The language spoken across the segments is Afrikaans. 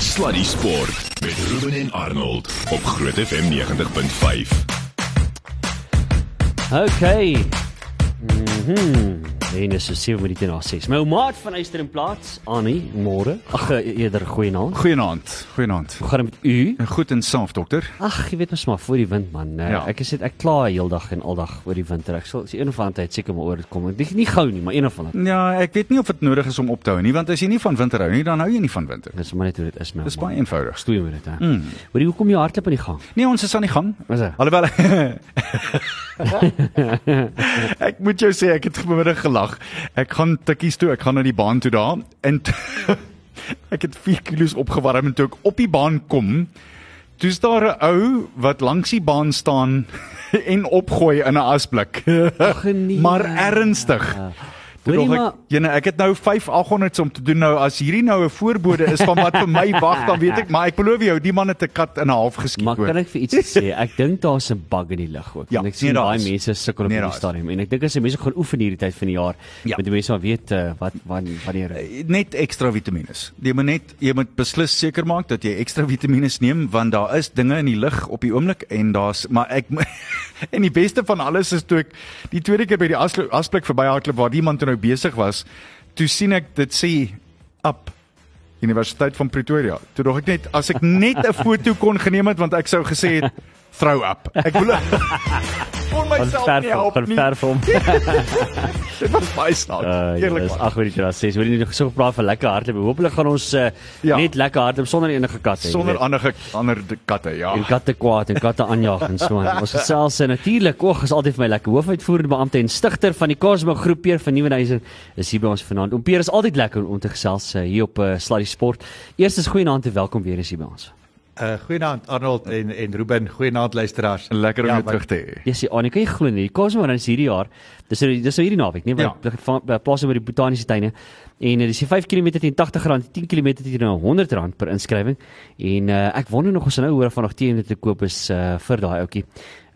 Sluddy Sport met Ruben en Arnold op Groot FM 90.5. Okay. Mhm. En dis so 7 minute na 6. My ou maat van Eyster en Plaas, Annie, môre. Ag eh, eerder goeienaand. Goeienaand. Goeienaand. Hoe gaan dit met u? Goed en saaf dokter. Ag, jy weet mos maar voor die wind man. Uh, Ja. Ek is net ek kla heeldag en aldag oor die winter. Ek sal die een of ander tyd seker maar oor dit kom. Ek nie gou nie, maar een of ander. Ja, ek weet nie of dit nodig is om op te hou nie, want as jy nie van winter hou nie, dan hou jy nie van winter. Dis maar net hoe dit is my. ou Dis man. baie eenvoudig. Stoei met dit hè. Mm. Hoorie, hoekom jy hardloop aan die gang? Nee, ons is aan die gang. Is dit? Alhoewel Ek moet jou sê ek het vanmiddag gelag. Ek gaan tikkies toe, ek gaan na die baan toe daar en ek het 4 kg opgewarm en toe ek op die baan kom, toe's daar 'n ou wat langs die baan staan en opgooi in 'n asblik. Ag, nee. maar ernstig. Toe Hoorie, dog ek, maar- jene, ek het nou 5800s om te doen nou as hierdie nou 'n voorbode is van wat vir my wag dan weet ek maar ek beloof jou die man het 'n kat in 'n half geskiet Maar kan ek vir iets sê? Ek dink daar's 'n bug in die lug ook. Ja, ek nee, sien baie is. mense sukkel op Nee, hierdie is. stadium en ek dink as jy mense gaan oefen hierdie tyd van die jaar, Ja. moet die mense maar weet uh, wat wat wanneer net ekstra vitamiene. Jy moet net jy moet beslis seker maak dat jy ekstra vitamiene neem want daar is dinge in die lug op die oomblik en daar's maar ek en die beste van alles is toe ek die tweede keer by die asblik, asblik verbyhardloop waar die man toe nou besig was, toe sien ek dit sê up Universiteit van Pretoria. Toe dog ek net as ek net 'n foto kon geneem het want ek sou gesê het throw up. Ek wil kon van myself nie help van nie. ver van Dit was baie snaaks. Uh, Eerlik. dis waar. 8 minute na 6. Hoorie nog so gepraat van lekker hardloop. Hoopelik gaan ons uh, Ja. net lekker hardloop sonder enige katte. jy Sonder weet. ander ander katte, ja. en katte kwaad en katte aanjaag en so aan. Ons gesels en natuurlik, oog is altyd vir my lekker. Hoofuitvoerende beampte en stigter van die Cosmo Groep Peer van Nieuwenhuizen is hier by ons vanaand. Om Peer is altyd lekker om te gesels uh, hier op uh, Sluddy Sport. Eerstens goeienaand en welkom weer eens hier by ons. Uh goeienaand Arnold en en Ruben, goeienaand luisteraars. Lekker om Ja, jou terug te hê. Ja, sien, Annie, kan jy glo nie? Die Cosmo Run is hierdie jaar. Dis nou- dis nou hierdie naweek, nee, by Ja. ja. by plaas by die botaniese tuine. En dis die 5 km teen R80, 10 km teen R100 per inskrywing. En uh, ek wonder nog of ons nou hoor van nog teen te koop is uh, vir daai ouetjie.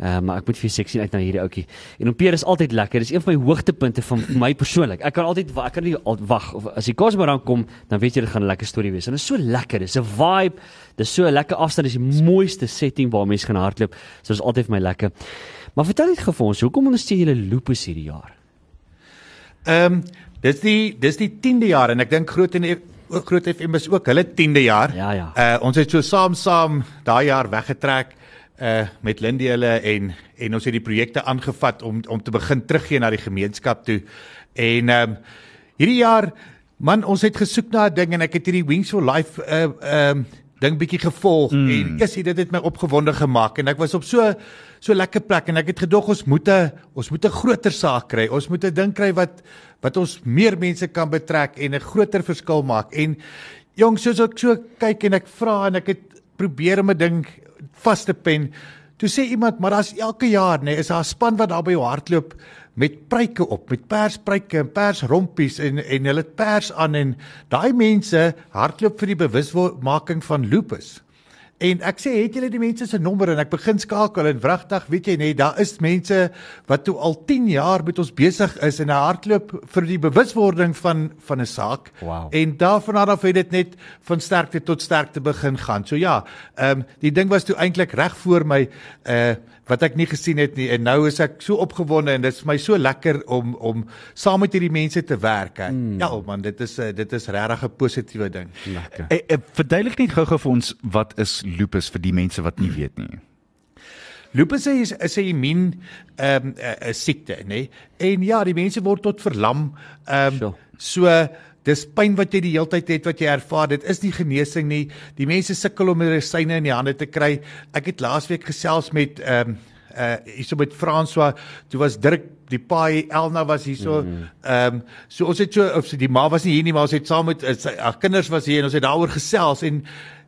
Uh, maar ek moet vir seksie uit na hierdie ouetjie. En om Peer is altyd lekker. Dis een van my hoogtepunte van my persoonlik. Ek kan altyd ek kan nie wag of as die Cosmo Run kom, dan weet jy dit gaan 'n lekker storie wees. En dit is so lekker. Dis 'n vibe. Dis so 'n lekker afstand. Dis die mooiste setting waar mense gaan hardloop. So is altyd vir my lekker. Maar vertel net vir ons, hoekom ondersteun julle Lupus hierdie jaar? Ehm um, dis die dis die 10de jaar en ek dink Groot en ook Groot FM is ook hulle 10de jaar. Ja, ja. Uh ons het so saam saam daai jaar weggetrek uh met Lindy hulle en en ons het die projekte aangevat om om te begin teruggee na die gemeenskap toe. En ehm um, hierdie jaar man ons het gesoek na 'n ding en ek het hierdie Wings for Life uh ehm um, ding bietjie gevolg mm. en kissie dit het my opgewonde gemaak en ek was op so so lekker plek en ek het gedog ons moet 'n ons moet 'n groter saak kry. Ons moet 'n ding kry wat wat ons meer mense kan betrek en 'n groter verskil maak. En jong, soos ek so kyk en ek vra en ek het probeer om 'n ding vas te pen. Toe sê iemand, maar daar's elke jaar nê, nee, is daar 'n span wat daar by jou hardloop met pruike op, met perspruike en persrompies en en hulle het pers aan en daai mense hardloop vir die bewusmaking van lupus. En ek sê het julle die mense se nommer en ek begin skakel en wragtig weet jy nee daar is mense wat toe al 10 jaar met ons besig is en hardloop vir die bewuswording van van 'n saak Wow. en daarvan af het dit net van sterkte tot sterkte begin gaan. So ja, ehm um, die ding was toe eintlik reg voor my uh wat ek nie gesien het nie en nou is ek so opgewonde en dit is my so lekker om om saam met hierdie mense te werk. Hè. Mm. Ja man, dit is uh, dit is regtig 'n positiewe ding. Lekker. Eh, eh, verduidelik net gou-gou vir ons wat is lupus vir die mense wat nie weet nie. Lupus is is 'n immuun ehm um, 'n siekte, nê? Nee? En ja, die mense word tot verlam. Ehm Sure. um, so dis pyn wat jy die heeltyd het wat jy ervaar. Dit is nie genesing nie. Die mense sukkel om medisyne in die hande te kry. Ek het laasweek gesels met ehm um, uh hierso met François, toe was Dirk die paai Elna was hierso. Ehm um, so ons het so of die ma was nie hier nie, maar ons het saam met uh, sy ag kinders was hier en ons het daaroor gesels en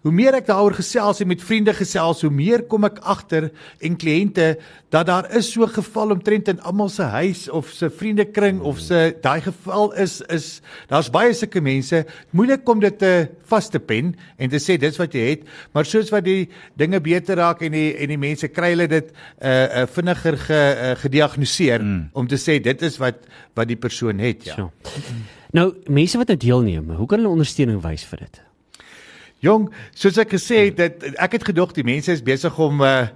Hoe meer ek daaroor gesels en met vriende gesels, hoe meer kom ek agter en kliënte dat daar is so geval omtrent in almal se huis of se vriendekring of se daai geval is is daar's baie sulke mense. Moeilik om dit te vas te pen en te sê dis wat jy het, maar soos wat die dinge beter raak en die en die mense kry hulle dit uh, uh, vinniger ge, uh, gediagnoseer mm. om te sê dit is wat wat die persoon het, ja. So. Nou, mense wat nou deelneem, hoe kan hulle ondersteuning wys vir dit? Jong, soos ek gesê het, dit ek het gedog die mense is besig om uh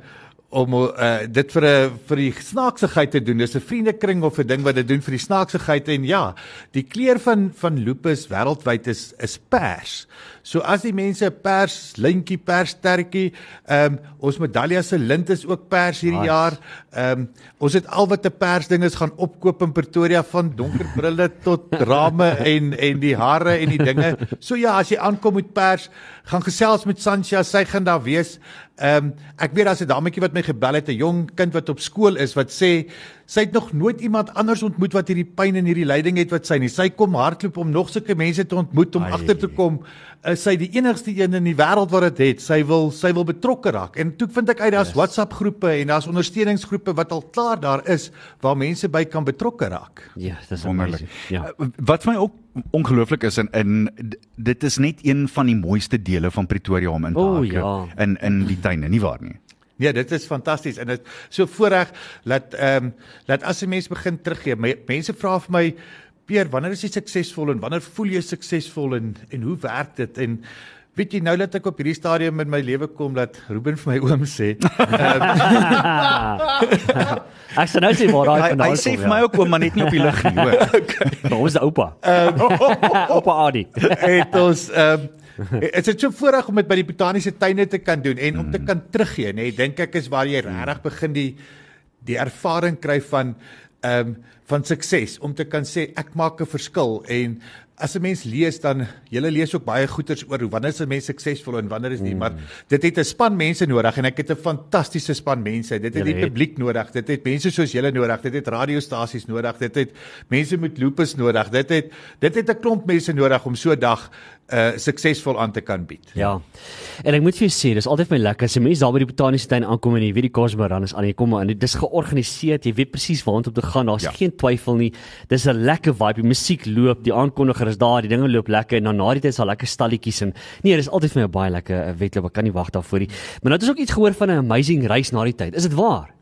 om uh, dit vir 'n vir die snaaksigheid te doen. Dis 'n vriendekring of 'n ding wat dit doen vir die snaaksigheid en ja, die kleur van van lupus wêreldwyd is is pers. So as die mense pers lintjie pers stertjie, ehm um, ons medalje se lint is ook pers hierdie nice. jaar. Ehm um, ons het al wat 'n pers ding is gaan opkoop in Pretoria van donker brille tot rame en en die hare en die dinge. So ja, as jy aankom met pers, gaan gesels met Sancha, sy gaan daar wees. Ehm um, ek weet daar's 'n dametjie wat my gebel het, 'n jong kind wat op skool is wat sê sy het nog nooit iemand anders ontmoet wat hierdie pyn en hierdie lyding het wat sy nie. Sy kom hardloop om nog sulke mense te ontmoet om agter te kom is sy die enigste een in die wêreld wat dit het. Sy wil sy wil betrokke raak. En toe vind ek uit daar's yes. WhatsApp groepe en daar's ondersteuningsgroepe wat al klaar daar is waar mense by kan betrokke raak. Ja, dis wonderlik. Ja. Uh, wat vir my ook ongelooflik is en in dit is net een van die mooiste dele van Pretoria om in te oh, ja. in in die tuine, nie waar nie? Ja, dit is fantasties en dit so voorreg dat ehm um, dat as 'n mens begin teruggee, mense vra vir my Peer, wanneer is jy suksesvol en wanneer voel jy suksesvol en en hoe werk dit en weet jy nou dat ek op hierdie stadium in my lewe kom dat Ruben vir my oom sê. Ehm, ek sê nou sê maar daai van daai. Hy sê vir my ook oom maar net nie op die lig nie, hoor. Nou is oupa. Ehm oupa Adi. Het ons ehm Dit is so voorreg om dit by die botaniese tuine te kan doen en om te kan teruggee, nê. Dink ek is waar jy regtig begin die die ervaring kry van ehm um, van sukses om te kan sê ek maak 'n verskil en as 'n mens lees dan jy lees ook baie goeters oor hoe wanneer is 'n mens suksesvol en wanneer is nie mm. maar dit het 'n span mense nodig en ek het 'n fantastiese span mense dit het die publiek nodig dit het mense soos julle nodig dit het radiostasies nodig dit het mense met lupus nodig dit het dit het 'n klomp mense nodig om so 'n dag uh suksesvol aan te kan bied. Ja. En ek moet vir jou sê, dis altyd my lekker as jy mense daar by die botaniese tuin aankom en jy weet die Cosmoran is aan, jy kom aan, dit is georganiseer, jy weet presies waartoe om te gaan. Daar's ja. geen twyfel nie. Dis 'n lekker vibe. Die musiek loop, die aankondiger is daar, die dinge loop lekker en dan na die tyd is daar lekker stalletjies en nee, dis altyd vir my baie lekker 'n uh, wedloop. Ek kan nie wag daarvoor nie. Maar nou het ons ook iets gehoor van 'n amazing reis na die tyd. Is dit waar?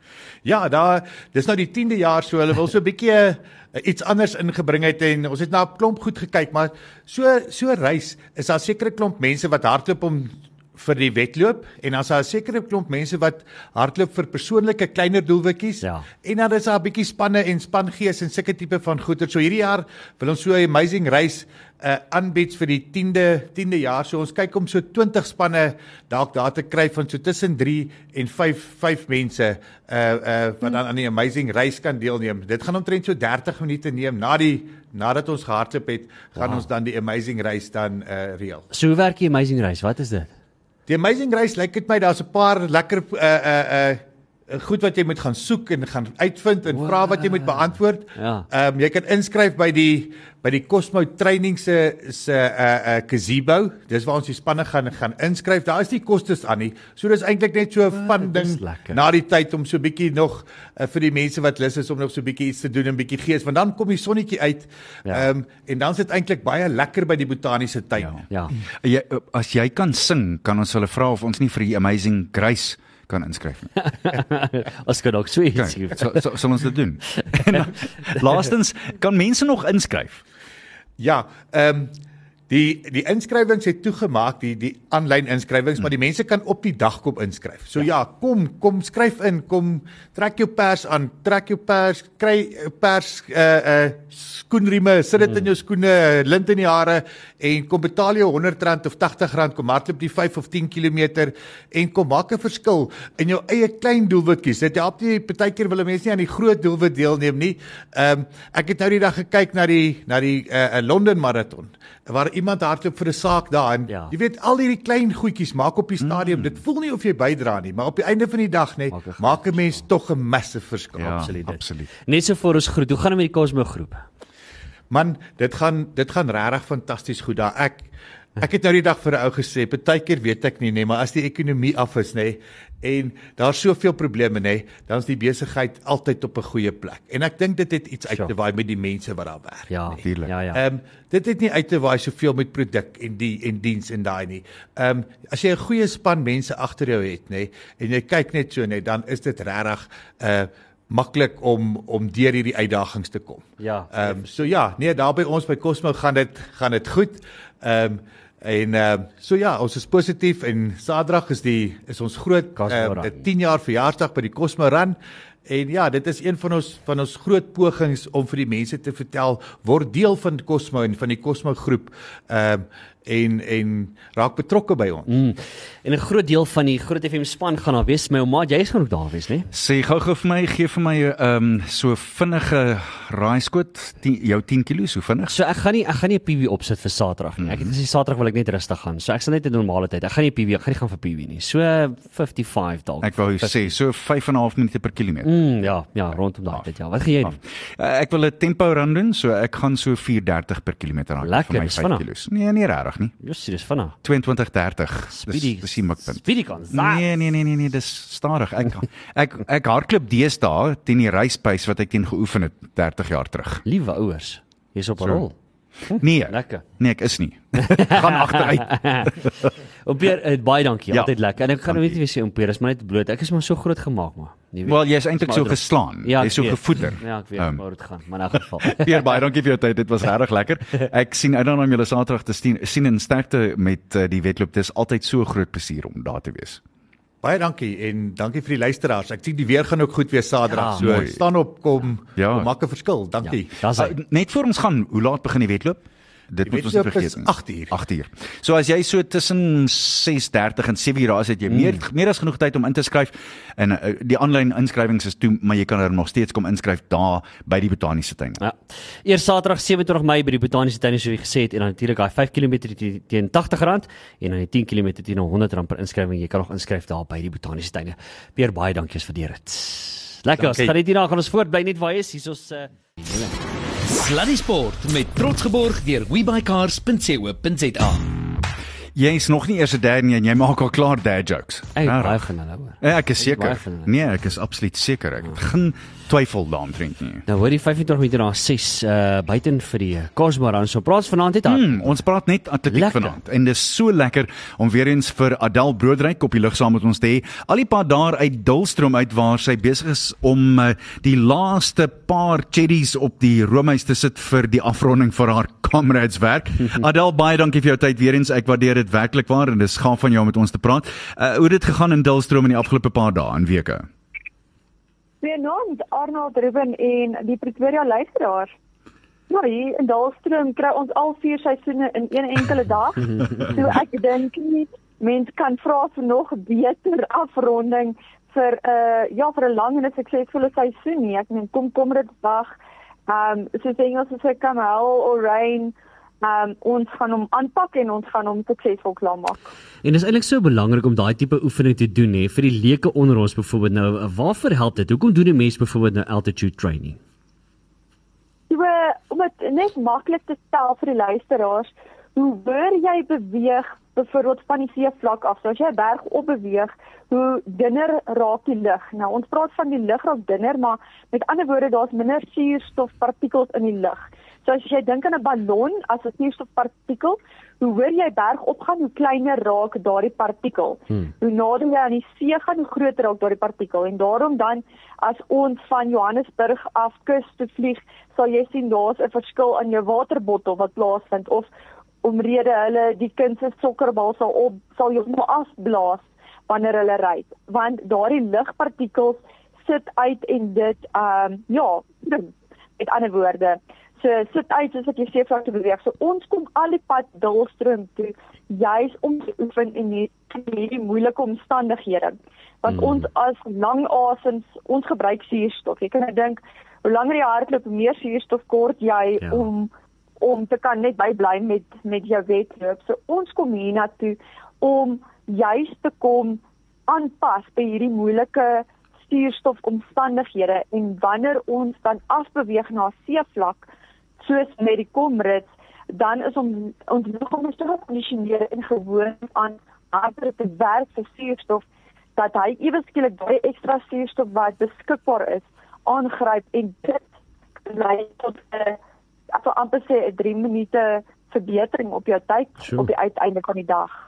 Ja, daar dis nou die 10de jaar so hulle wil so 'n bietjie iets anders ingebring het en ons het na 'n klomp goed gekyk, maar so so reis is daar sekere klomp mense wat hardloop om vir die wedloop en dan is daar 'n sekere klomp mense wat hardloop vir persoonlike kleiner doelwitjies. Ja. En dan is daar 'n bietjie spanne en spangees en sulke tipe van goeder. So hierdie jaar wil ons so 'n amazing reis uh aanbied vir die 10de 10de jaar. So ons kyk om so 20 spanne dalk daar te kry van so tussen 3 en 5 5 mense uh uh wat dan aan die amazing reis kan deelneem. Dit gaan omtrent so 30 minute neem na die nadat ons gehardloop het, gaan wow. ons dan die amazing reis dan uh reël. So hoe werk die amazing reis? Wat is dit? Die amazing reis lyk dit my daar's 'n paar lekker uh uh uh goed wat jy moet gaan soek en gaan uitvind en vra wat jy moet beantwoord. Ja. Ehm um, jy kan inskryf by die by die Cosmo Training se se uh uh gazebo. Dis waar ons die spanne gaan gaan inskryf. Daar is nie kostes aan nie. So dis eintlik net so 'n fun ding na die tyd om so bietjie nog uh, vir die mense wat lus is om nog so bietjie iets te doen en bietjie gees want dan kom die sonnetjie uit. Ehm ja. um, en dan sit eintlik baie lekker by die botaniese tuin. Ja. ja. Jy as jy kan sing, kan ons hulle vra of ons nie vir die Amazing Grace kan inskryf nie. Ons kan ook sweet. Okay, so so sal ons dit doen. Laastens kan mense nog inskryf. Ja, ehm um, Die die inskrywings het toegemaak, die die aanlyn inskrywings, hmm. maar die mense kan op die dag kom inskryf. So ja. ja, kom kom skryf in, kom trek jou pers aan, trek jou pers, kry pers uh uh skoenrieme, sit dit hmm. in jou skoene, lint in die hare en kom betaal jou R100 of R80, kom hardloop die 5 of 10 km en kom maak 'n verskil in jou eie klein doelwitjies. Dit help nie partykeer wil mense nie aan die groot doelwit deelneem nie. Ehm um, ek het nou die dag gekyk na die na die uh, Londen marathon waar iemand hardloop vir 'n saak daar en ja. jy weet al hierdie klein goedjies maak op die stadium. Mm. Dit voel nie of jy bydra nie, maar op die einde van die dag net maak 'n mens tog 'n massive verskil. Ja, absoluut. absoluut. Net so vir ons groet. Hoe gaan dit met die Cosmo groep? Man, dit gaan dit gaan regtig fantasties goed daar. Ek ek het nou die dag vir 'n ou gesê, partykeer weet ek nie nê, maar as die ekonomie af is nê, en daar's soveel probleme nê, dan is die besigheid altyd op 'n goeie plek. En ek dink dit het iets uit te waai met die mense wat daar werk. Ja, natuurlik. Ja, ja. Ehm um, dit het nie uit te waai soveel met produk en die en diens en daai nie. Ehm um, as jy 'n goeie span mense agter jou het nê en jy kyk net so nê, dan is dit regtig 'n uh, maklik om om deur hierdie uitdagings te kom. Ja. Ehm um, so ja, nee, daar by ons by Cosmo gaan dit gaan dit goed. Ehm um, En ehm uh, so ja, ons is positief en Saterdag is die is ons groot uh, Run. 10 jaar verjaarsdag by die Cosmo Run. En ja, dit is een van ons van ons groot pogings om vir die mense te vertel word deel van Cosmo en van die Cosmo groep. Ehm en en raak betrokke by ons. Mm. En 'n groot deel van die Groot FM span gaan daar wees. My ouma, jy is gaan ook daar wees, né? Sê gou-gou vir my, gee vir my 'n um, so vinnige raaiskoot, 10 jou 10 kg, so vinnig. So ek gaan nie ek gaan nie 'n PV opsit vir Saterdag nie. Ek Mhm. dis die Saterdag wil ek net rustig gaan. So ek sal net 'n normale tyd. Ek gaan nie PV, ek gaan nie gaan vir PV nie. So 55 dalk. Ek wou sê so 5 en 'n half minute per kilometer. Mm, ja, ja, rondom daai tyd ja. Wat gaan jy doen? Uh, ek wil 'n tempo run doen, so ek gaan so 4:30 per kilometer raak vir my dis 5 vinnig. kg. Nee, nie regtig nie. Just dis vinnig. 22:30. Speedy. Dis dis die mikpunt. Speedy kan. Nee, nee, nee, nee, nee, dis stadig. Ek ek ek hardloop deesdae teen die reispace wat ek teen geoefen het 30 jaar terug. Liewe ouers, jy's op 'n So. rol. Nee. Lekker. Nee, ek is nie. gaan agteruit. Opeer, uh, baie dankie. Ja. Altyd lekker. En ek gaan nou net weer sê Opeer, is maar net bloot. Ek is maar so groot gemaak maar. Jy weet. Wel, jy's eintlik so dit- geslaan. Ja, Jy's so weet. gevoeder. Ja, ek weet Ehm, waar dit gaan, maar in elk geval. Pierre, baie dankie vir jou tyd. Dit was regtig lekker. Ek sien uit daarna om julle Saterdag te sien, sien en sterkte met uh, die wedloop. Dit is altyd so groot plesier om daar te wees. Baie dankie en dankie vir die luisteraars. Ek sien die weer gaan ook goed wees Saterdag. Ja, so mooi. staan op kom Ja. kom maak 'n verskil. Dankie. Ja. Uh, net voor ons gaan, hoe laat begin die wedloop? Dit moet ons nie vergeet nie. 8 uur. 8 uur. So as jy so tussen 6:30 en 7 uur daar is, het jy meer meer as genoeg tyd om in te skryf. En uh, die aanlyn inskrywings is toe, maar jy kan er nog steeds kom inskryf daar by die botaniese tuin. Ja. Eers Saterdag 27 Mei by die Botaniese Tuin soos jy gesê het en dan natuurlik daai 5 km teen- teen R80 en dan die 10 km teen R100 per inskrywing. Jy kan nog inskryf daar by die Botaniese Tuine. Weer baie dankie vir dit. Lekker. Gaan net hierna gaan ons voort bly net waar jy is. Hier is ons uh, Sluddy Sport met trots geborg deur webycars.co.za. Jy is nog nie eers 'n dad nie en jy maak al klaar dad jokes. Ek baie van hulle. hoor. Ja, ek is seker. Nee, ek is absoluut seker. Ek geen twyfel daaroor nie. Nou hoor jy 25 minute na 6 uh buiten vir die Cosmo Run. So praat vanaand net daar. Hmm, ons praat net atletiek Lekker. vanaand en dis so lekker om weer eens vir Adel Broodryk op die lug saam met ons te hê. Al die pad daar uit Dulstroom uit waar sy besig is om uh, die laaste paar cherries op die roomys te sit vir die afronding vir haar comrades werk. Adel, baie dankie vir jou tyd weer eens. Ek waardeer dit werklik waar en dis gaaf van jou om met ons te praat. Uh, hoe het dit gegaan in Dulstroom in die afgelope paar dae en weke? Goeienaand Arnold Ruben en die Pretoria luisteraars. Ja, hier in Dalstroom kry ons al vier seisoene in een enkele dag. so ek dink nie mens kan vra vir nog beter afronding vir 'n uh, ja, vir 'n lang en 'n suksesvolle seisoen nie. Ek meen kom kom dit dag. Ehm um, so sê Engels sê come hell or rain. Um, ons gaan hom aanpak en ons gaan hom suksesvol klaarmaak. En dit is eintlik so belangrik om daai tipe oefening te doen hè vir die leuke onder ons byvoorbeeld nou. Waarvoor help dit? Hoekom doen 'n mens byvoorbeeld nou altitude training? So om dit net maklik te stel vir die luisteraars, hoe hoër jy beweeg, byvoorbeeld van die seevlak af, so as jy 'n berg op beweeg, hoe dunner raak die lug. Nou ons praat van die lug raak dunner, maar met ander woorde daar's minder suurstofpartikels in die lug. So as jy dink aan 'n ballon as 'n suurstofpartikel, hoe hoër jy berg op gaan, hoe kleiner raak daardie partikel. Hmm. Hoe nader jy aan die see gaan, hoe groter raak daardie partikel. En daarom dan as ons van Johannesburg af kus toe vlieg, sal jy sien daar's 'n verskil aan jou waterbottel wat plaasvind of omrede hulle die kind se sokkerbal sal op sal jy hom afblaas wanneer hulle ry want daardie lugpartikels sit uit en dit ehm um, ja met ander woorde so sit uit soos wat jy seevlak te beweeg so ons kom al die pad dulstroom toe juis om te oefen in hierdie, moeilike omstandighede want mm. ons as lang asems ons gebruik suurstof jy kan nou dink hoe langer jy hardloop hoe meer suurstof kort jy Ja. om om te kan net bybly met met jou wedloop. So ons kom hiernatoe om juis te kom aanpas by hierdie moeilike suurstofomstandighede en wanneer ons dan afbeweeg na seevlak soos met die komrits dan is om ons liggaam te gekondisioneer en gewoond aan harder te werk vir suurstof dat hy ewe skielik daai ekstra suurstof wat beskikbaar is aangryp en dit lei tot 'n ek wil amper sê 'n 3 minute verbetering op jou tyd Sjoe. op die uiteinde van die dag.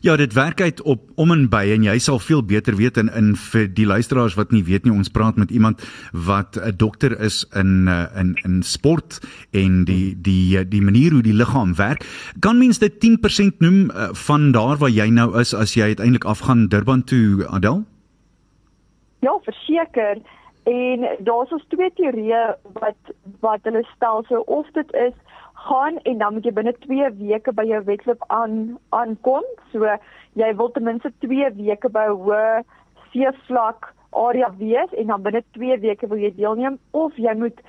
Ja, dit werk uit op om en by en jy sal veel beter weet in in vir die luisteraars wat nie weet nie, ons praat met iemand wat 'n dokter is in uh, in in sport en die die die manier hoe die liggaam werk. Kan mens dit 10% noem uh, van daar waar jy nou is as jy uiteindelik afgaan Durban toe Adel? Ja, verseker. En daar's ons twee teorieë wat wat hulle stel so of dit is gaan en dan moet jy binne 2 weke by jou wedloop aan aankom. So jy wil ten minste 2 weke by hoë seevlak area wees en dan binne 2 weke wil jy deelneem of jy moet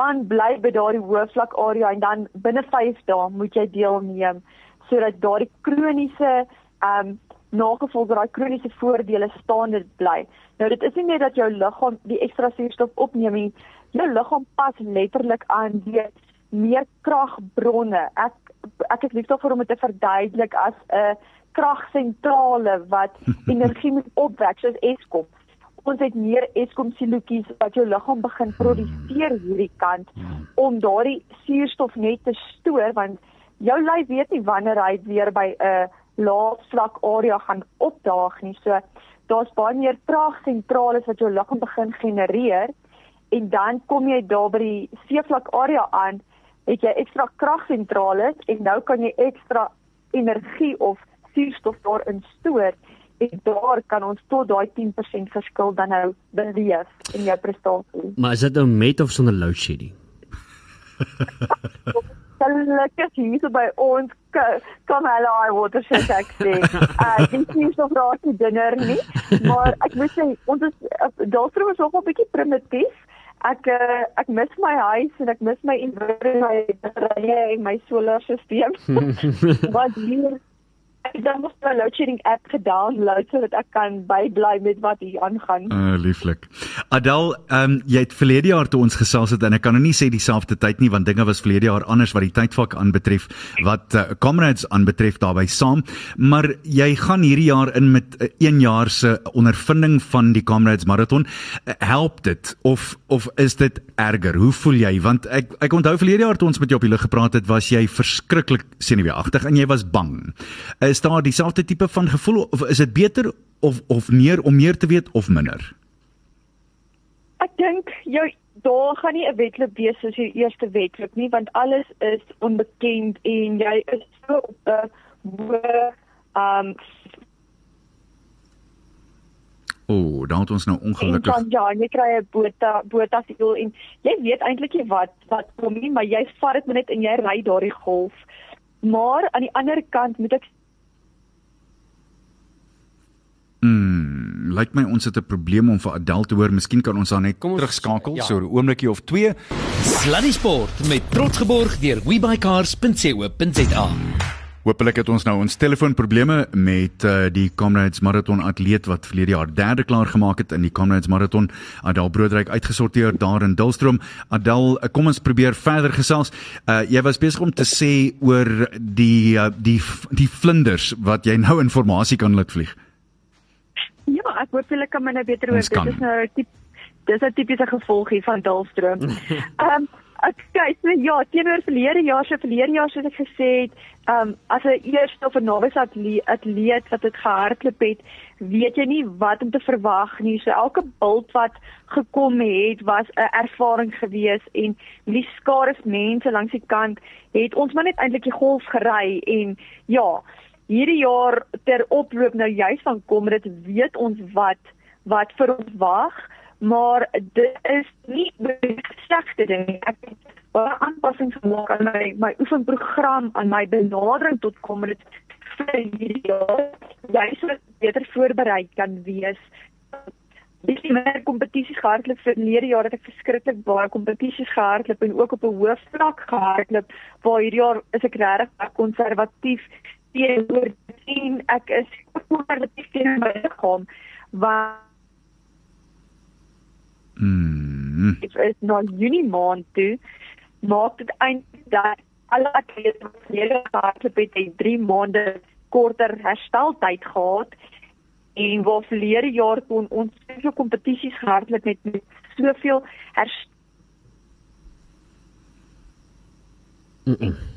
aanbly by daardie hoë vlak area en dan binne 5 dae moet jy deelneem sodat daardie kroniese ehm um, nagevolge daai kroniese voordele staande bly. Nou dit is nie net dat jou liggaam die ekstra suurstof opneem nie, jou liggaam pas letterlik aan die meer kragbronne. Ek ek het lief daarvoor om dit te verduidelik as 'n kragsentrale wat energie moet opwek soos Eskom. Ons het meer Eskom silootjies wat jou liggaam begin produseer hierdie kant om daardie suurstof net te stoor want jou lyf weet nie wanneer hy weer by 'n lae vlak area gaan opdaag nie. So daar's baie meer kragsentrale wat jou liggaam begin genereer en dan kom jy daar by die seevlak area aan het jy ekstra kragsentrale en nou kan jy ekstra energie of suurstof daarin stoor en daar kan ons tot daai 10% verskil dan nou beleef in jou prestasie. Maar is dit nou met of sonder load shedding? Gelukkig hier by ons kom hulle al watershed ek sê. Uh dit is so raak die dinner nie, maar ek moet sê ons is daarom is nog 'n bietjie primitief ek uh, ek mis my huis en ek mis my inverter my batterye en my solarstelsel. Wat hier ek dan moet 'n load shedding app gedownload sodat ek kan bybly met wat hier aangaan. Uh lieflik. Adel, ehm um, jy het verlede jaar toe ons gesels het en ek kan nou nie sê dieselfde tyd nie want dinge was verlede jaar anders wat die tydvak aanbetref wat uh, comrades aanbetref daarbey saam, maar jy gaan hierdie jaar in met 'n uh, 1 jaar se ondervinding van die comrades marathon. Uh, help dit of of is dit erger? Hoe voel jy? Want ek ek onthou verlede jaar toe ons met jou op die lug gepraat het, was jy verskriklik senuweeagtig en jy was bang. Is daar dieselfde tipe van gevoel of is dit beter of of meer om meer te weet of minder? Ek dink jou daar gaan nie 'n wedloop wees soos jou eerste wedloop nie want alles is onbekend en jy is so op 'n hoë um O, oh, dan het ons nou ongelukkig. En dan ja, jy kry 'n bota bota siel en jy weet eintlik nie wat wat kom nie, maar jy vat dit net en jy ry daardie golf. Maar aan die ander kant moet ek Mm, lyk my ons het 'n probleem om vir Adel te hoor. Miskien kan ons haar net ons, terugskakel ja. so 'n oombliekie of twee. Sluddy Sport met trots geborg deur webycars.co.za. Hoopelik het ons nou ons telefoonprobleme met uh, die Comrades Marathon atleet wat verlede jaar derde klaar gemaak het in die Comrades Marathon. Adel Broodryk uitgesorteer daar in Dulstroom. Adel, uh, kom ons probeer verder gesels. Uh, jy was besig om te sê oor die uh, die die vlinders wat jy nou inligting kan laat vlieg. Ja, ek hoop julle kan my nou beter hoor. Dit is nou 'n tip dis 'n tipiese gevolgie van Dulstroom. Ehm um, ek kyk so ja, teenoor verlede jaar se verlede jaar soos ek gesê het, ehm um, as 'n eerste of 'n novice atleet, atleet wat dit gehardloop het, weet jy nie wat om te verwag nie. So elke bult wat gekom het, was 'n ervaring gewees en die skare mense langs die kant het ons maar net eintlik die golf gery en ja, hierdie jaar ter oploop nou juis van kom dit weet ons wat wat vir ons wag maar dit is nie beslegte ding ek het baie aanpassings gemaak aan my my oefenprogram aan my benadering tot kom dit vir hierdie jaar. Jy sou beter voorberei kan wees. Dis nie meer kompetisies gehardloop vir lede jaar het ek verskriklik baie kompetisies gehardloop en ook op 'n hoë vlak gehardloop waar hierdie jaar is ek regtig konservatief teenoor sien ek is positief teenoor my liggaam waar Mm. Dit is nou Junie maand toe maak dit eintlik dat alle atlete wat hele hardloop het, het 3 maande korter hersteltyd gehad en waar verlede jaar kon ons soveel kompetisies gehardloop met, met soveel herstel mm -mm.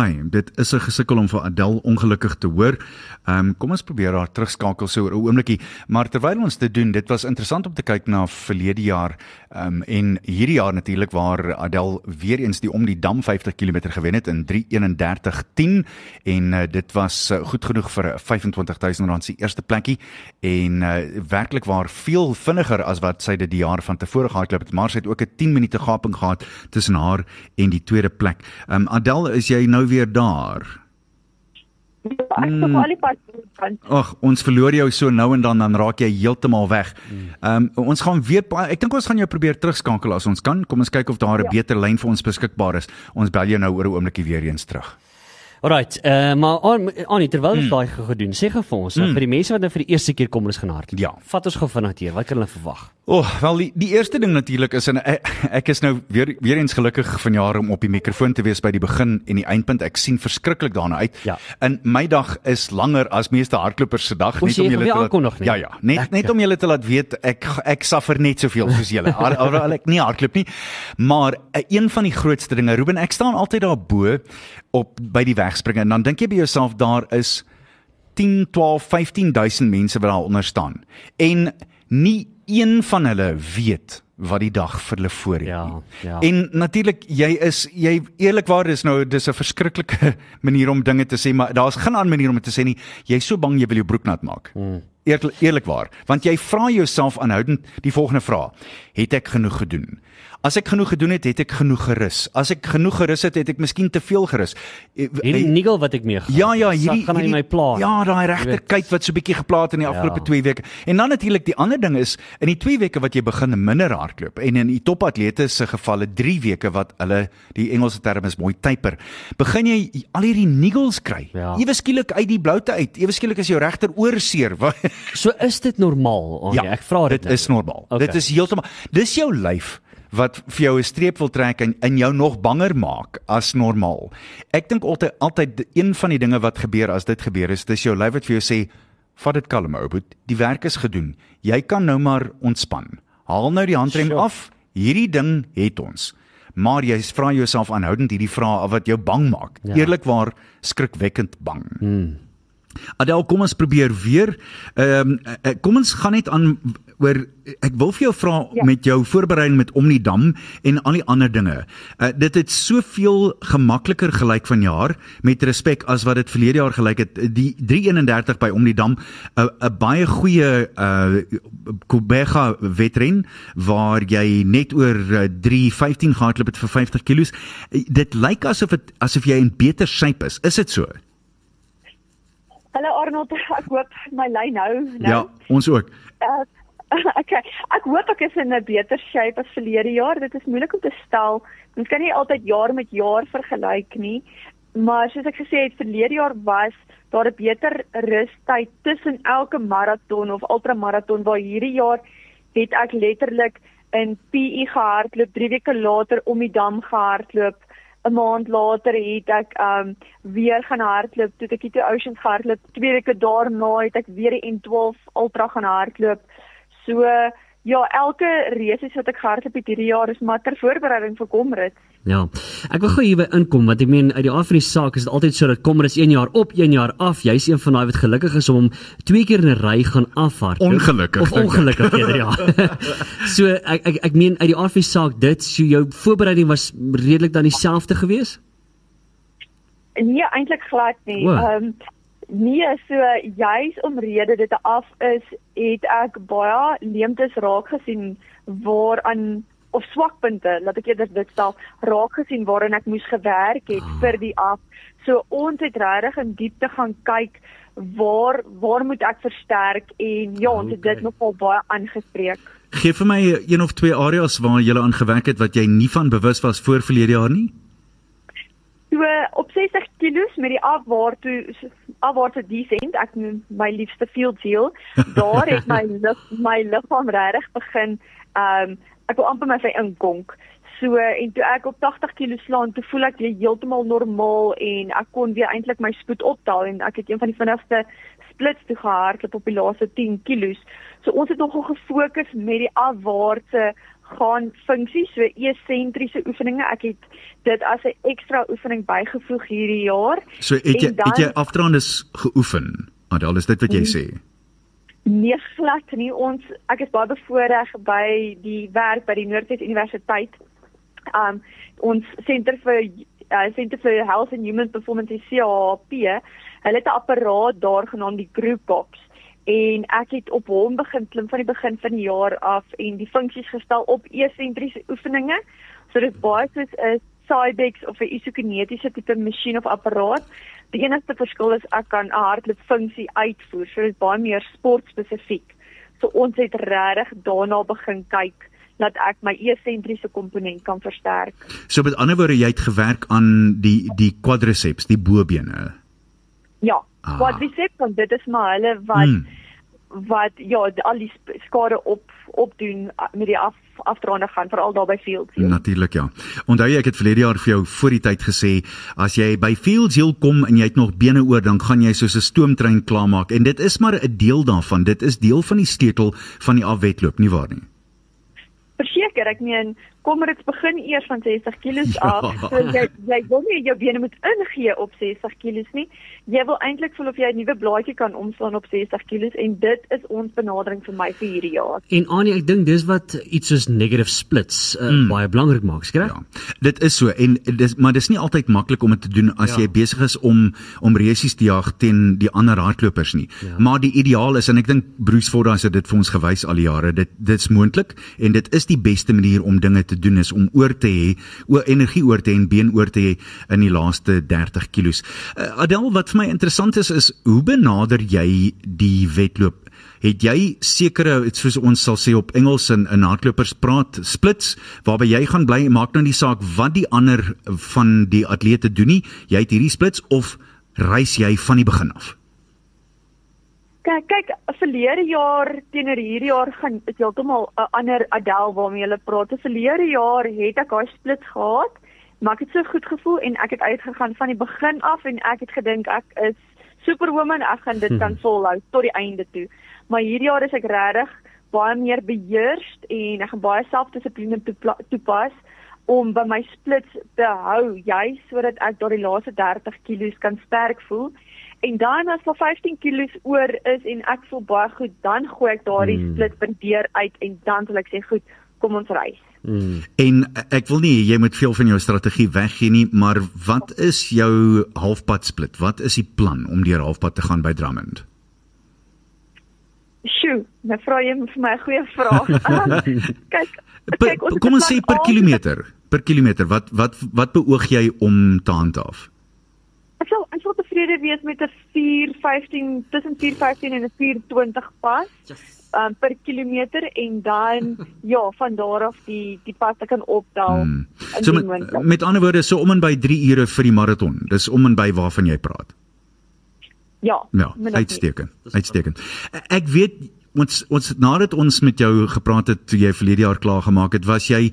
Ai, dit is 'n gesukkel om vir Adel ongelukkig te hoor. Ehm um, kom ons probeer haar terugskakel so oor 'n oombliekie. Maar terwyl ons dit doen, dit was interessant om te kyk na verlede jaar ehm um, en hierdie jaar natuurlik waar Adel weer eens die om die dam 50 km gewen het in 3:31:10 en uh, dit was uh, goed genoeg vir 25000 rand se eerste plekkie en uh, werklik waar veel vinniger as wat sy dit die jaar van tevore gehardloop het, maar sy het ook 'n 10 minute gaping gehad tussen haar en die tweede plek. Ehm um, Adel, is jy nou weer daar? Ja, ek mm. al die pad gaan. Ag, ons verloor jou so nou en dan dan raak jy heeltemal weg. Ehm um, ons gaan weer ek dink ons gaan jou probeer terugskakel as ons kan. Kom ons kyk of daar 'n ja. beter lyn vir ons beskikbaar is. Ons bel jou nou oor 'n oombliekie weer eens terug. Alright, uh, maar Annie, terwyl ons mm. daai gedoen, sê gou vir ons, mm. vir die mense wat nou vir die eerste keer kom hulle gaan hardloop. Ja. Vat ons gou vinnig hier, wat kan hulle verwag? O, oh, wel die, die eerste ding natuurlik is en ek, ek is nou weer weer eens gelukkig vanjaar om op die mikrofoon te wees by die begin en die eindpunt. Ek sien verskriklik daarna uit. Ja. En my dag is langer as meeste hardlopers se dag, net om julle te laat Ja, ja, net Lekker. net om julle te laat weet ek ek suffer net soveel soos julle. Alhoewel ek nie hardloop nie. Maar eh, een van die grootste dinge, Ruben, ek staan altyd daar bo op by die wegspringe en dan dink jy by jouself daar is 10, 12, 15000 mense wat daar onder staan. En nie een van hulle weet wat die dag vir hulle voor het. Ja, ja. En natuurlik jy is jy eerlikwaar is nou dis 'n verskriklike manier om dinge te sê, maar daar's geen ander manier om dit te sê nie. Jy's so bang jy wil jou broek nat maak. Hmm. Eerlikwaar, want jy vra jouself aanhoudend die volgende vraag: Het ek genoeg gedoen? As ek genoeg gedoen het, het ek genoeg gerus. As ek genoeg gerus het, het ek miskien te veel gerus. Eh, hierdie nigel wat ek mee gaan. Ja, ja, hierdie gaan in my plan. Ja, daai regterkyk wat so bietjie geplaat in die afgelope 2 ja. weke. En dan natuurlik die ander ding is in die 2 weke wat jy begin minder hardloop en in die topatlete se gevalle 3 weke wat hulle die Engelse term is mooi taper. Begin jy al hierdie nigels kry. Ja. Ewe skielik uit die bloute uit. Ewe skielik is jou regter oor seer. so is dit normaal? Okay, ja, ek vra dit. Dit nou. is normaal. Okay. Dit is heeltemal Dis jou lyf wat vir jou 'n streep wil trek en in jou nog banger maak as normaal. Ek dink altyd altyd een van die dinge wat gebeur as dit gebeur is dis jou lyf wat vir jou sê vat dit kalm ou boet die werk is gedoen jy kan nou maar ontspan haal nou die handrem sure. af hierdie ding het ons maar jy vra jouself aanhoudend hierdie vrae wat jou bang maak ja. eerlikwaar skrikwekkend bang hmm. Adel kom ons probeer weer ehm um, kom ons gaan net aan oor ek wil vir jou vra ja. met jou voorbereiding met om die dam en al die ander dinge. Uh, dit het soveel gemakliker gelyk van jaar met respek as wat dit verlede jaar gelyk het. Die 331 by om die dam 'n uh, 'n baie goeie uh Kubega wetren waar jy net oor uh, 315 gehardloop het vir 50 kg. Uh, dit lyk asof dit asof jy in beter shape is. Is dit so? Hallo Arnold, ek hoop my lyn nou. nou. Ja, ons ook. Uh, okay. Ek hoop ek is in 'n beter shape as verlede jaar. Dit is moeilik om te stel. Mens kan nie altyd jaar met jaar vergelyk nie. Maar soos ek gesê het, verlede jaar was daar 'n beter rustyd tussen elke maraton of ultramaraton waar hierdie jaar het ek letterlik in PE gehardloop, 3 weke later om die dam gehardloop. 'n maand later het ek um weer gaan hardloop, toe ek die Two Oceans gehardloop. 2 weke daarna het ek weer die N12 ultra gaan hardloop. So ja, elke reis wat ek gehardloop het hierdie jaar is maar ter voorbereiding vir Komrit. Ja. Ek wil gou hier by inkom want ek meen uit die Afri saak is dit altyd so dat Komrit 1 jaar op, 1 jaar af. Jy's een van daai wat gelukkig is om twee keer in 'n ry gaan afhardloop. Ongelukkig. Of ongelukkig eerder ja. so ek ek ek meen uit die Afri saak dit so jou voorbereiding was redelik dan dieselfde geweest? Nee, eintlik glad nie. Ehm um, Nee, so juis omrede dit af is, het ek baie leemtes raak gesien waaraan of swakpunte, laat ek eerder dit stel, raak gesien waarin ek moes gewerk het ah. vir die af. So ons het regtig in diepte gaan kyk waar waar moet ek versterk en ja, ons het dit nogal baie aangespreek. Geef vir my een of twee areas waar jy aan gewerk het wat jy nie van bewus was voor verlede jaar nie? So op 60 kg met die afwaartoe afwaartoe descent, ek noem my liefste field seal, daar het my lif, my liggaam regtig begin ehm um, ek wil amper my sy inkonk. So en toe ek op 80 kg slaan, toe voel ek heeltemal normaal en ek kon weer eintlik my spoed optel en ek het een van die vinnigste splits toe gehardloop op die laaste 10 kg. So ons het nogal gefokus met die afwaartse gaan funksies so esentriese oefeninge. Ek het dit as 'n ekstra oefening bygevoeg hierdie jaar. So het jy dan- het jy afdraandes geoefen? Adel, is dit wat jy sê? Nee, glad nie. Ons ek is baie bevoordeel by die werk by die Noordwes Universiteit. Um ons senter vir uh, Center for Health and Human Performance CHP. Hulle het 'n apparaat daar genaamd die Group Box en ek het op hom begin klim van die begin van die jaar af en die funksies gestel op esentriese oefeninge. So dit is baie soos 'n Cybex of 'n isokinetiese tipe masjien of apparaat. Die enigste verskil is ek kan 'n hardloopfunksie uitvoer. So dit is baie meer sportspesifiek. So ons het regtig daarna begin kyk dat ek my esentriese komponent kan versterk. So met ander woorde, jy het gewerk aan die die quadriceps, die bobene. Ja, Ah. quadriceps want dit is maar hulle wat Hmm. Wat ja, al die skade op opdoen met die af afdraande gaan veral daar by fields. Ja. Natuurlik ja. Onthou jy ek het verlede jaar vir jou voor die tyd gesê as jy by Fields Hill kom en jy het nog bene oor dan gaan jy soos 'n stoomtrein klaarmaak en dit is maar 'n deel daarvan. Dit is deel van die sleutel van die afwedloop, nie waar nie? Verseker, ek meen kom dit begin eers van 60 kg af. So jy jy wil nie jou bene moet ingee op 60 kg nie. Jy wil eintlik voel of jy 'n nuwe blaadjie kan omslaan op 60 kg en dit is ons benadering vir my vir hierdie jaar. En Annie, ek dink dis wat iets soos negative splits uh, mm. baie belangrik maak, skry? Ja. Dit is so en dis maar dis nie altyd maklik om dit te doen as Ja. jy besig is om om resies te jag teen die ander hardlopers nie. Ja. Maar die ideaal is en ek dink Bruce Ford het dit vir ons gewys al die jare. Dit dit's moontlik en dit is die beste manier om dinge te doen is om oor te hê, oor energie oor te hê en been oor te hê in die laaste 30 kilos. Uh, Adel, wat vir my interessant is is hoe benader jy die wedloop? Het jy sekere soos ons sal sê op Engels in in hardlopers praat splits waarby jy gaan bly maak nou nie saak wat die ander van die atlete doen nie jy het hierdie splits of reis jy van die begin af Kyk, kyk, verlede jaar teenoor hierdie jaar gaan is heeltemal 'n ander Adel waarmee jy praat. Verlede jaar het ek daai split gehad, maar ek het so goed gevoel en ek het uitgegaan van die begin af en ek het gedink ek is superwoman, ek gaan dit kan volhou tot die einde toe. Maar hierdie jaar is ek regtig baie meer beheerst en ek gaan baie selfdissipline toepas om by my splits te hou, juis sodat ek daardie laaste 30 kg kan sterk voel. En dan as daar 15 kg oor is en ek voel baie goed, dan gooi ek daardie Hmm. hmm. split per deur uit en dan sal ek sê goed, kom ons reis. Mm. en ek wil nie jy moet veel van jou strategie weggee nie maar wat is jou halfpad split wat is die plan om deur halfpad te gaan by Drummond Sjoe, nou vra jy vir my 'n goeie vraag. Kyk, kyk ons kom ons sê per kilometer per kilometer wat wat wat beoog jy om te handhaaf Ek sal ek sal tevrede wees met 'n 4:15 tussen 4:15 en 'n 4:20 pas. Um, per kilometer en dan ja van daar af die die pas te kan optel. Hmm. So met, moontlik. met ander woorde so om en by 3 ure vir die maraton. Dis om en by waarvan jy praat. ja, Ja, uitstekend. Uitstekend. Ek weet ons ons nadat ons met jou gepraat het toe jy verlede jaar klaar gemaak het, was jy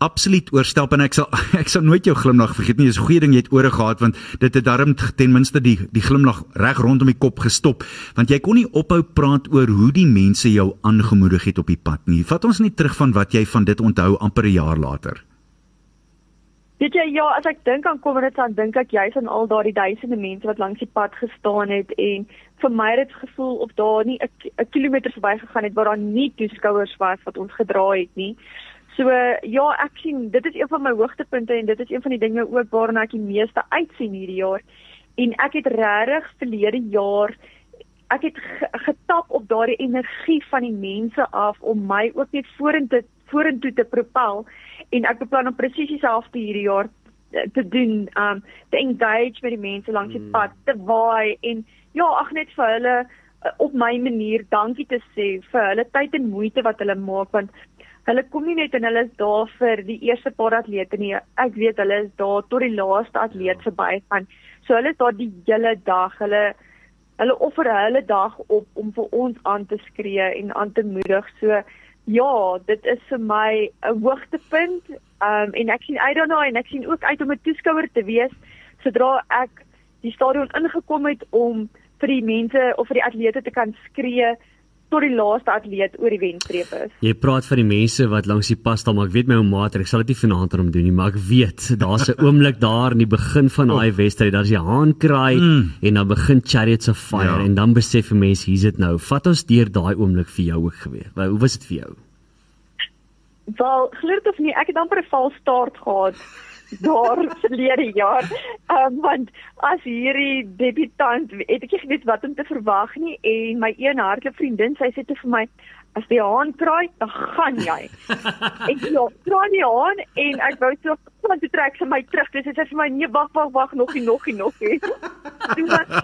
absoluut oorstelp en ek sal ek sal nooit jou glimlag vergeet nie. Dis 'n goeie ding jy het ore gehad want dit het darm ten minste die die glimlag reg rondom die kop gestop want jy kon nie ophou praat oor hoe die mense jou aangemoedig het op die pad nie. Vat ons net terug van wat jy van dit onthou amper 'n jaar later. Weet jy ja, as ek dink aan Comrades dan dink ek juis aan al daardie duisende mense wat langs die pad gestaan het en vir my het dit gevoel of daar nie 'n ki- 'n kilometer verbygegaan het waar daar nie toeskouers was wat ons gedra het nie. So ja, ek sien dit is een van my hoogtepunte en dit is een van die dinge ook waarna ek die meeste uitsien hierdie jaar. En ek het regtig verlede jaar ek het ge- getap op daardie energie van die mense af om my ook net vorentoe vorentoe te propel en ek beplan om presies dieselfde hierdie jaar te doen um te engage met die mense langs die pad te waai en ja ag net vir hulle uh, op my manier dankie te sê vir hulle tyd en moeite wat hulle maak want hulle kom nie net en hulle is daar vir die eerste paar atlete nie. Ek weet hulle is daar tot die laaste atleet verby gaan. So hulle is daar die hele dag. Hulle hulle offer hulle dag op om vir ons aan te skree en aan te moedig. So ja, dit is vir my 'n hoogtepunt. Um en ek sien uit daarna en ek sien ook uit om 'n toeskouer te wees sodra ek die stadion ingekom het om vir die mense of vir die atlete te kan skree tot die laaste atleet oor die wenstreep is. Jy praat van die mense wat langs die pas staan, maar ek weet my ou maat, ek sal dit nie vanaand aan hom doen nie, maar ek weet daar's 'n oomblik daar in die begin van daai wedstryd, daar's die haan kraai mm. en dan begin Chariots of Fire Ja. en dan besef 'n mens hier's dit nou. Vat ons deur daai oomblik vir jou ook gewees. Hoe was dit vir jou? Wel, glo dit of nie, ek het amper 'n val start gehad daar verlede jaar. Ehm um, want as hierdie debutant het ek nie geweet wat om te verwag nie en my een hardloop vriendin, sy sê te vir my as die haan kraai, dan gaan jy. ek ja, kraai die haan en ek wou so van toe trek sy my terug. Dis sy sê vir my nee, wag, wag, wag, nog nie, nog nie, nog nie. Dan-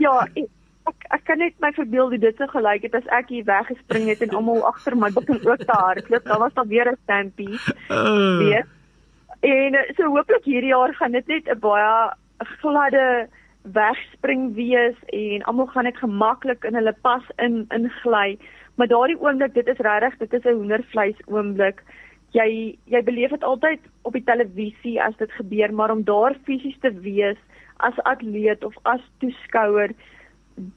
ja, ek, ek ek kan net my verbeel hoe dit sou gelyk het as ek hier weggespring het en almal agter my begin ook te hardloop. Dan was daar weer 'n stampede. Uh, Weer. En eh, so hooplik hierdie jaar gaan dit net 'n baie gladde wegspring wees en almal gaan net gemaklik in hulle pas in ingly. Maar daardie oomblik, dit is regtig, dit is 'n hoendervleis oomblik. Jy jy beleef dit altyd op die televisie as dit gebeur, maar om daar fisies te wees as atleet of as toeskouer,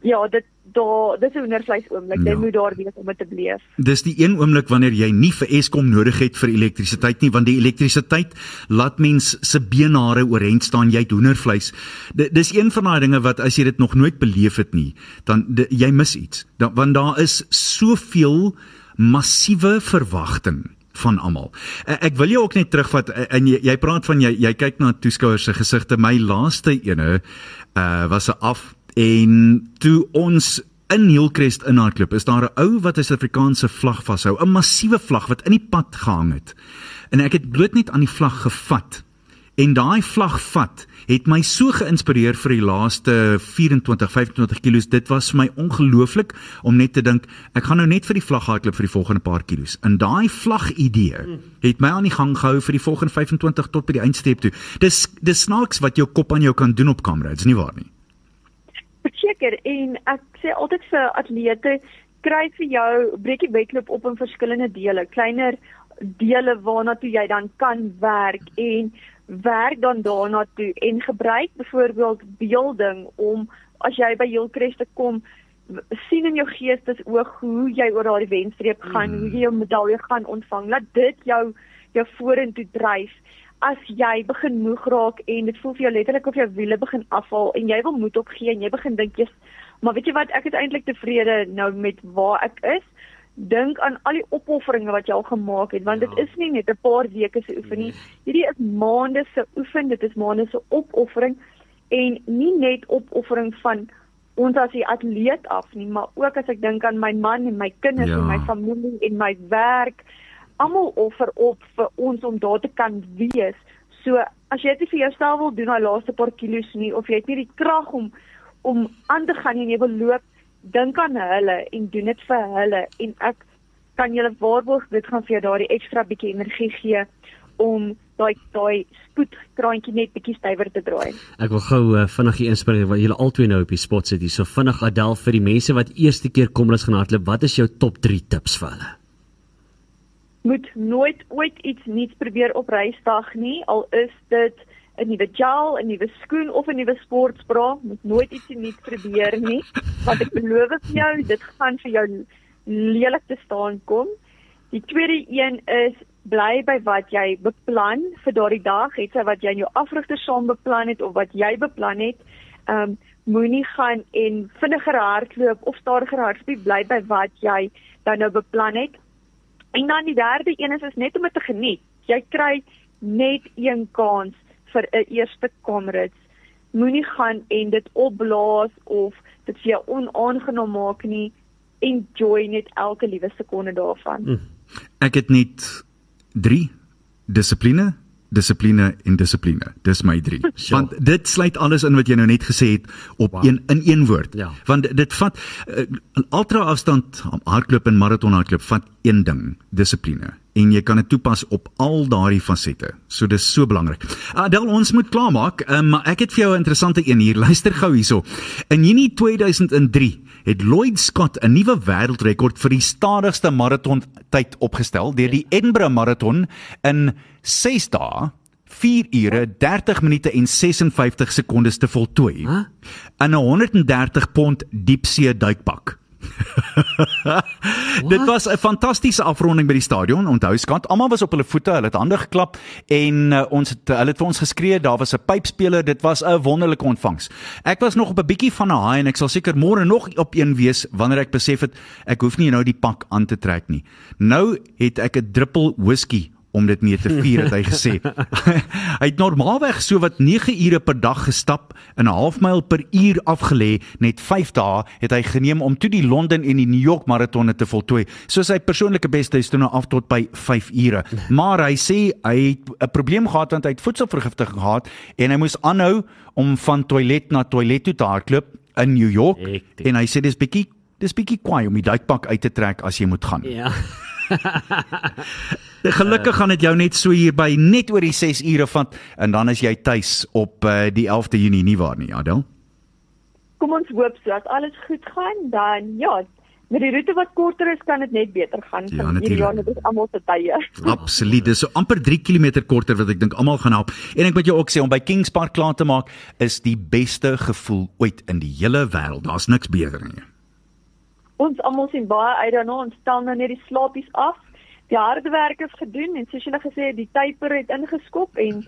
ja, dit daar dis 'n hoendervleis oomblik. Jy Ja. moet daar wees om dit te beleef. Dis die een oomblik wanneer jy nie vir Eskom nodig het vir elektrisiteit nie, want die elektrisiteit laat mens se beenhare oorent staan, jy het hoendervleis. D- Dis een van daai dinge wat as jy dit nog nooit beleef het nie, dan d- jy mis iets. Dan want daar is soveel massiewe verwagting van almal. E- Ek wil jou ook net terugvat e- en jy, jy praat van jy jy kyk na toeskouers se gesigte. My laaste ene uh was 'n af en toe ons in Hillcrest inhardloop is daar 'n ou wat 'n Suid-Afrikaanse vlag vashou, 'n massiewe vlag wat in die pad gehang het. En ek het bloot net aan die vlag gevat. En daai vlag vat het my so geïnspireer vir die laaste 24 25 kilos. Dit was vir my ongelooflik om net te dink ek gaan nou net vir die vlag hardloop vir die volgende paar kilos. En daai vlag idee het my aan die gang gehou vir die volgende 25 tot by die eindstreep toe. Dis dis snaaks wat jou kop aan jou kan doen op kamera. Dit's nie waar nie. Verseker en ek sê altyd vir atlete kry vir jou breek die wedloop op in verskillende dele, kleiner dele waarna toe jy dan kan werk en werk dan daarna toe en gebruik byvoorbeeld beelding om as jy by Hillcrest te kom sien in jou geestesoog hoe jy oor daardie wenstreep gaan, mm. hoe jy jou medalje gaan ontvang. Laat dit jou jou vorentoe dryf. As jy begin moeg raak en dit voel vir jou letterlik of jou wiele begin afval en jy wil moed opgee en jy begin dink jy's maar weet jy wat ek is eintlik tevrede nou met waar ek is. Dink aan al die opofferinge wat jy al gemaak het want dit Ja. is nie net 'n paar weke se oefening. Hierdie is maande se oefen, dit is maande se opoffering en nie net opoffering van ons as die atleet af nie, maar ook as ek dink aan my man en my kinders Ja. en my familie en my werk, almal offer op vir ons om daar te kan wees. So as jy dit vir jouself wil doen daai laaste paar kilos nie of jy het nie die krag om om aan te gaan en jy wil loop, dink aan hulle en doen dit vir hulle en ek kan julle waarborg dit gaan vir jou daardie ekstra bietjie energie gee om daai daai spoedkraantjie net bietjie stywer te draai. Ek wil gou uh, vinnig hier inspring want julle albei nou op die spot sit hier. So vinnig Adel vir die mense wat eerste keer kom hulle gaan hardloop. Wat is jou top 3 tips vir hulle? Moet nooit ooit iets nuuts probeer op reisdag nie al is dit 'n nuwe gel, 'n nuwe skoen of 'n nuwe sportbra, moet nooit iets nuuts probeer nie want ek beloof vir jou dit gaan vir jou lelik te staan kom. Die tweede een is bly by wat jy beplan vir daardie dag, het sy wat jy in jou afrigter saam beplan het of wat jy beplan het. Ehm um, moenie gaan en vinniger hardloop of stadiger hardloop, bly by wat jy dan nou beplan het. En dan die derde een is, is net om dit te geniet. Jy kry net een kans vir 'n eerste Comrades. Moenie gaan en dit opblaas of dit vir jou onaangenaam maak nie. Enjoy net elke liewe sekonde daarvan. Mm. Ek het net 3 dissipline, dissipline en dissipline. Dis my 3. Sure. Want dit sluit alles in wat jy nou net gesê het op Wow. een in een woord. Ja. Want dit vat uh, ultra afstand hardloop en maraton hardloop vat een ding, dissipline. En jy kan dit toepas op al daardie fasette. So dis so belangrik. Adel, ons moet klaarmaak, um, maar ek het vir jou 'n interessante een hier. Luister gou hierso. In Junie 2003 het Lloyd Scott 'n nuwe wêreldrekord vir die stadigste maraton tyd opgestel deur die Edinburgh Marathon in 6 dae 4 ure 30 minute en 56 sekondes te voltooi in 'n 130 pond diepsee duikpak. Dit was 'n fantastiese afronding by die stadion. Onthou skat, almal was op hulle voete, hulle het hande geklap en uh, ons het hulle het vir ons geskree. Daar was 'n pypspeler. Dit was 'n wonderlike ontvangs. Ek was nog op 'n bietjie van 'n high en ek sal seker môre nog op een wees wanneer ek besef het ek hoef nie nou die pak aan te trek nie. Nou het ek 'n druppel whisky om dit mee te vier het hy gesê. hy het normaalweg so wat 9 ure per dag gestap en 'n halfmyl per uur afgelê, net 5 dae het hy geneem om toe die Londen en die New York maratonne te voltooi. So sy persoonlike beste is toe nou af tot by 5 ure. Maar hy sê hy het 'n probleem gehad want hy het voedselvergiftiging gehad en hy moes aanhou om van toilet na toilet toe te hardloop in New York Hektiek. en hy sê dis bietjie dis bietjie kwaai om die duikpak uit te trek as jy moet gaan. Ja. Gelukkig gaan dit jou net so hier by net oor die 6 ure vat en dan is jy tuis op uh, die 11de Junie nie waar nie, Adel? Kom ons hoop so as alles goed gaan, dan ja, met die roete wat korter is, kan dit net beter gaan. Ja, Van natuurlijk. hierdie jaar is almal se tye. Absoluut. Dis so amper 3 km korter wat ek dink almal gaan help. En ek moet jou ook sê om by Kings Park klaar te maak is die beste gevoel ooit in die hele wêreld. Daar's niks beter nie. Ons almal sien baie uit daarna, ons stel nou net die slaapies af. Die harde werk is gedoen en soos julle gesê het, die typer het ingeskop en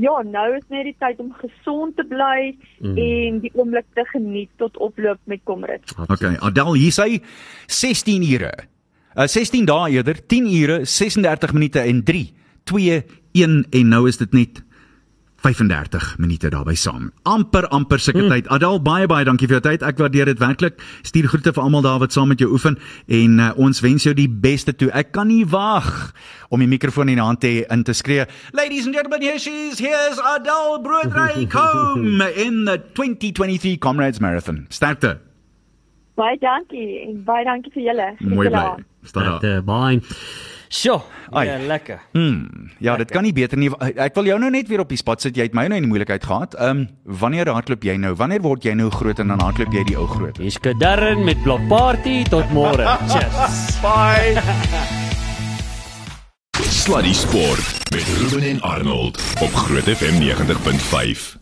ja, nou is net die tyd om gesond te bly mm. en die oomblik te geniet tot oploop met Komrit. Okay, Adel, hier sy 16 ure. Uh 16 dae eerder, 10 ure, 36 minute en 3, 2, 1 en nou is dit net 35 minute daarby saam. Amper amper sulke hmm. tyd. Adel, baie baie dankie vir jou tyd. Ek waardeer dit werklik. Stuur groete vir almal daar wat saam met jou oefen en uh, ons wens jou die beste toe. Ek kan nie wag om die mikrofoon in die hand te hê in te skree. Ladies and gentlemen, here she is. Here's Adel Broodry Combe in the 2023 Comrades Marathon. Sterkte. Baie dankie en baie dankie vir julle. Mooi bly. Dit baie. Sjoe, Ai. ja, lekker. Hmm, ja, dit kan nie beter nie. Ek wil jou nou net weer op die spot sit. Jy het my nou in die moeilikheid gehad. Ehm, um, wanneer hardloop jy nou? Wanneer word jy nou groot en dan hardloop jy die ou groot? Hier's Kadarren met Blok Party tot môre. Cheers. Bye. Sluddy Sport met Ruben en Arnold op Groot FM 90.5.